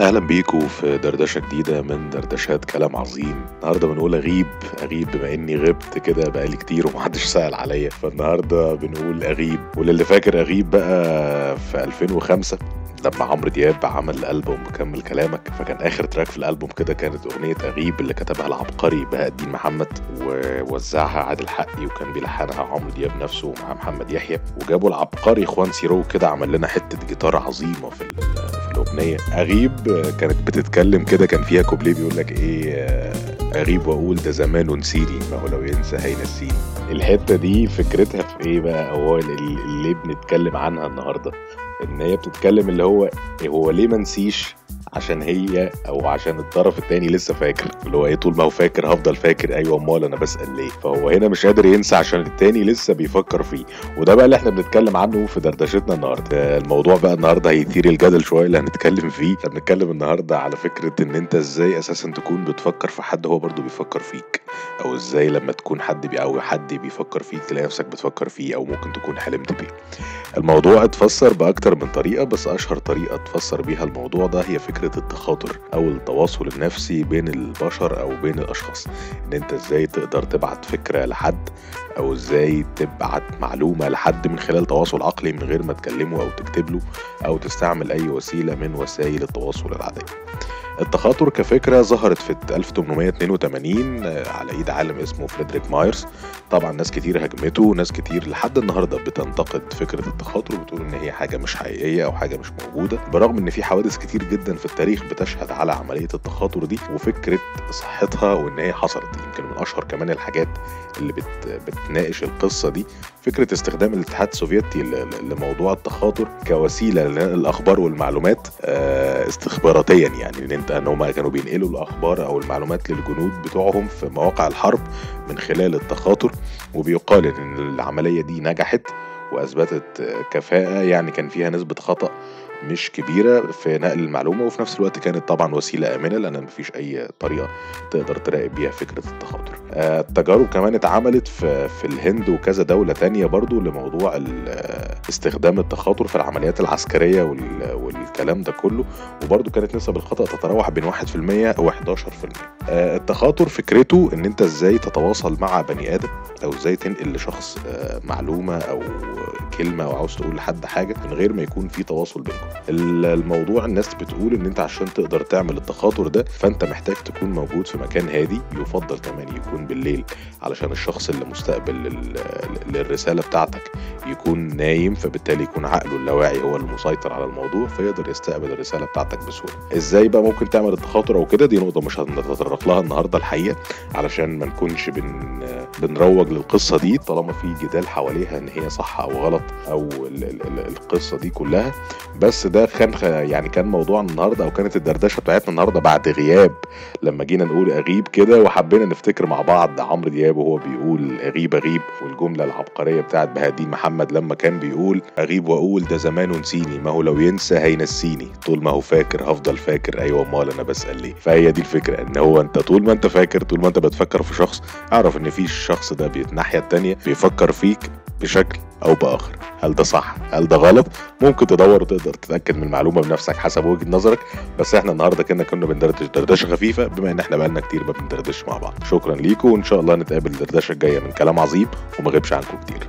وسهلا بيكم في دردشة جديدة من دردشات كلام عظيم. النهاردة بنقول أغيب أغيب بما إني غبت كده بقالي كتير ومحدش سأل عليا. فالنهاردة بنقول أغيب. وللي فاكر أغيب بقى في 2005 لما عمرو دياب عمل ألبوم كمل كلامك. فكان آخر تراك في الألبوم كده كانت أغنية أغيب اللي كتبها العبقري بهاء الدين محمد ووزعها عادل حقي وكان بيلحنها عمرو دياب نفسه مع محمد يحيى. وجابوا العبقري خوان سيرو كده عمل لنا حتة جيتار عظيمة في في الأغنية أغيب كانت بتتكلم كده كان فيها كوبليه بيقول لك إيه أغيب وأقول ده زمان ونسيني ما هو لو ينسى هينسيني الحتة دي فكرتها في إيه بقى؟ هو اللي بنتكلم عنها النهاردة. إن هي بتتكلم اللي هو هو ليه ما نسيش عشان هي أو عشان الطرف التاني لسه فاكر. اللي هو إيه طول ما هو فاكر هفضل فاكر. أيوه أمال أنا بسأل ليه؟ فهو هنا مش قادر ينسى عشان التاني لسه بيفكر فيه. وده بقى اللي إحنا بنتكلم عنه في دردشتنا النهارده. الموضوع بقى النهارده هيثير الجدل شوية اللي هنتكلم فيه. إحنا بنتكلم النهارده على فكرة إن أنت إزاي أساسا تكون بتفكر في حد هو برضه بيفكر فيك. أو إزاي لما تكون حد بي أو حد بيفكر فيك تلاقي نفسك بتفكر فيه أو ممكن تكون حلمت بيه. الموضوع اتفسر بأكتر من طريقة بس أشهر طريقة تفسر بيها الموضوع ده هي فكرة التخاطر أو التواصل النفسي بين البشر أو بين الأشخاص. إن أنت إزاي تقدر تبعت فكرة لحد أو إزاي تبعت معلومة لحد من خلال تواصل عقلي من غير ما تكلمه أو تكتب له أو تستعمل أي وسيلة من وسائل التواصل العادية. التخاطر كفكرة ظهرت في 1882 على إيد عالم اسمه فريدريك مايرز. طبعا ناس كتير هجمته ناس كتير لحد النهارده بتنتقد فكرة التخاطر وبتقول إن هي حاجة مش حقيقية أو حاجة مش موجودة برغم إن في حوادث كتير جدا في التاريخ بتشهد على عملية التخاطر دي وفكرة صحتها وإن هي حصلت. يمكن أشهر كمان الحاجات اللي بت بتناقش القصة دي. فكرة استخدام الاتحاد السوفيتي لموضوع التخاطر كوسيلة للأخبار والمعلومات استخباراتيا يعني إن أنت إن هم كانوا بينقلوا الأخبار أو المعلومات للجنود بتوعهم في مواقع الحرب من خلال التخاطر وبيقال إن العملية دي نجحت. وأثبتت كفاءة يعني كان فيها نسبة خطأ مش كبيرة في نقل المعلومة وفي نفس الوقت كانت طبعا وسيلة آمنة لأن مفيش أي طريقة تقدر تراقب بيها فكرة التخاطر. آه التجارب كمان اتعملت في, في الهند وكذا دولة تانية برضو لموضوع استخدام التخاطر في العمليات العسكرية والكلام ده كله وبرضو كانت نسب الخطأ تتراوح بين 1% و 11% آه التخاطر فكرته إن أنت إزاي تتواصل مع بني آدم أو إزاي تنقل لشخص آه معلومة أو كلمة أو عاوز تقول لحد حاجة من غير ما يكون في تواصل بينكم. الموضوع الناس بتقول إن أنت عشان تقدر تعمل التخاطر ده فأنت محتاج تكون موجود في مكان هادي يفضل كمان يكون بالليل علشان الشخص اللي مستقبل للرسالة بتاعتك يكون نايم فبالتالي يكون عقله اللاواعي هو المسيطر على الموضوع فيقدر يستقبل الرسالة بتاعتك بسهولة. إزاي بقى ممكن تعمل التخاطر أو كده؟ دي نقطة مش هنتطرق لها النهاردة الحقيقة علشان ما نكونش بن بنروج للقصة دي طالما في جدال حواليها إن هي صح أو غلط أو ال ال القصة دي كلها. بس ده كان يعني كان موضوع النهارده أو كانت الدردشة بتاعتنا النهارده بعد غياب. لما جينا نقول اغيب كده وحبينا نفتكر مع بعض عمرو دياب وهو بيقول اغيب اغيب والجملة العبقرية بتاعت بهادين محمد لما كان بيقول اغيب وأقول ده زمان ونسيني ما هو لو ينسى هينسيني. طول ما هو فاكر هفضل فاكر. أيوه أمال أنا بسأل ليه؟ فهي دي الفكرة إن هو أنت طول ما أنت فاكر طول ما أنت بتفكر في شخص أعرف إن في الشخص ده الناحية التانية بيفكر فيك بشكل أو بآخر. هل ده صح؟ هل ده غلط؟ ممكن تدور وتقدر تتأكد من المعلومة بنفسك حسب وجهة نظرك. بس إحنا النهارده كنا كنا بندردش دردشة خفيفة بما إن إحنا بقالنا كتير ما بندردش مع بعض. شكرا ليكم وإن شاء الله نتقابل الدردشة الجاية من كلام عظيم وما غيبش عنكم كتير.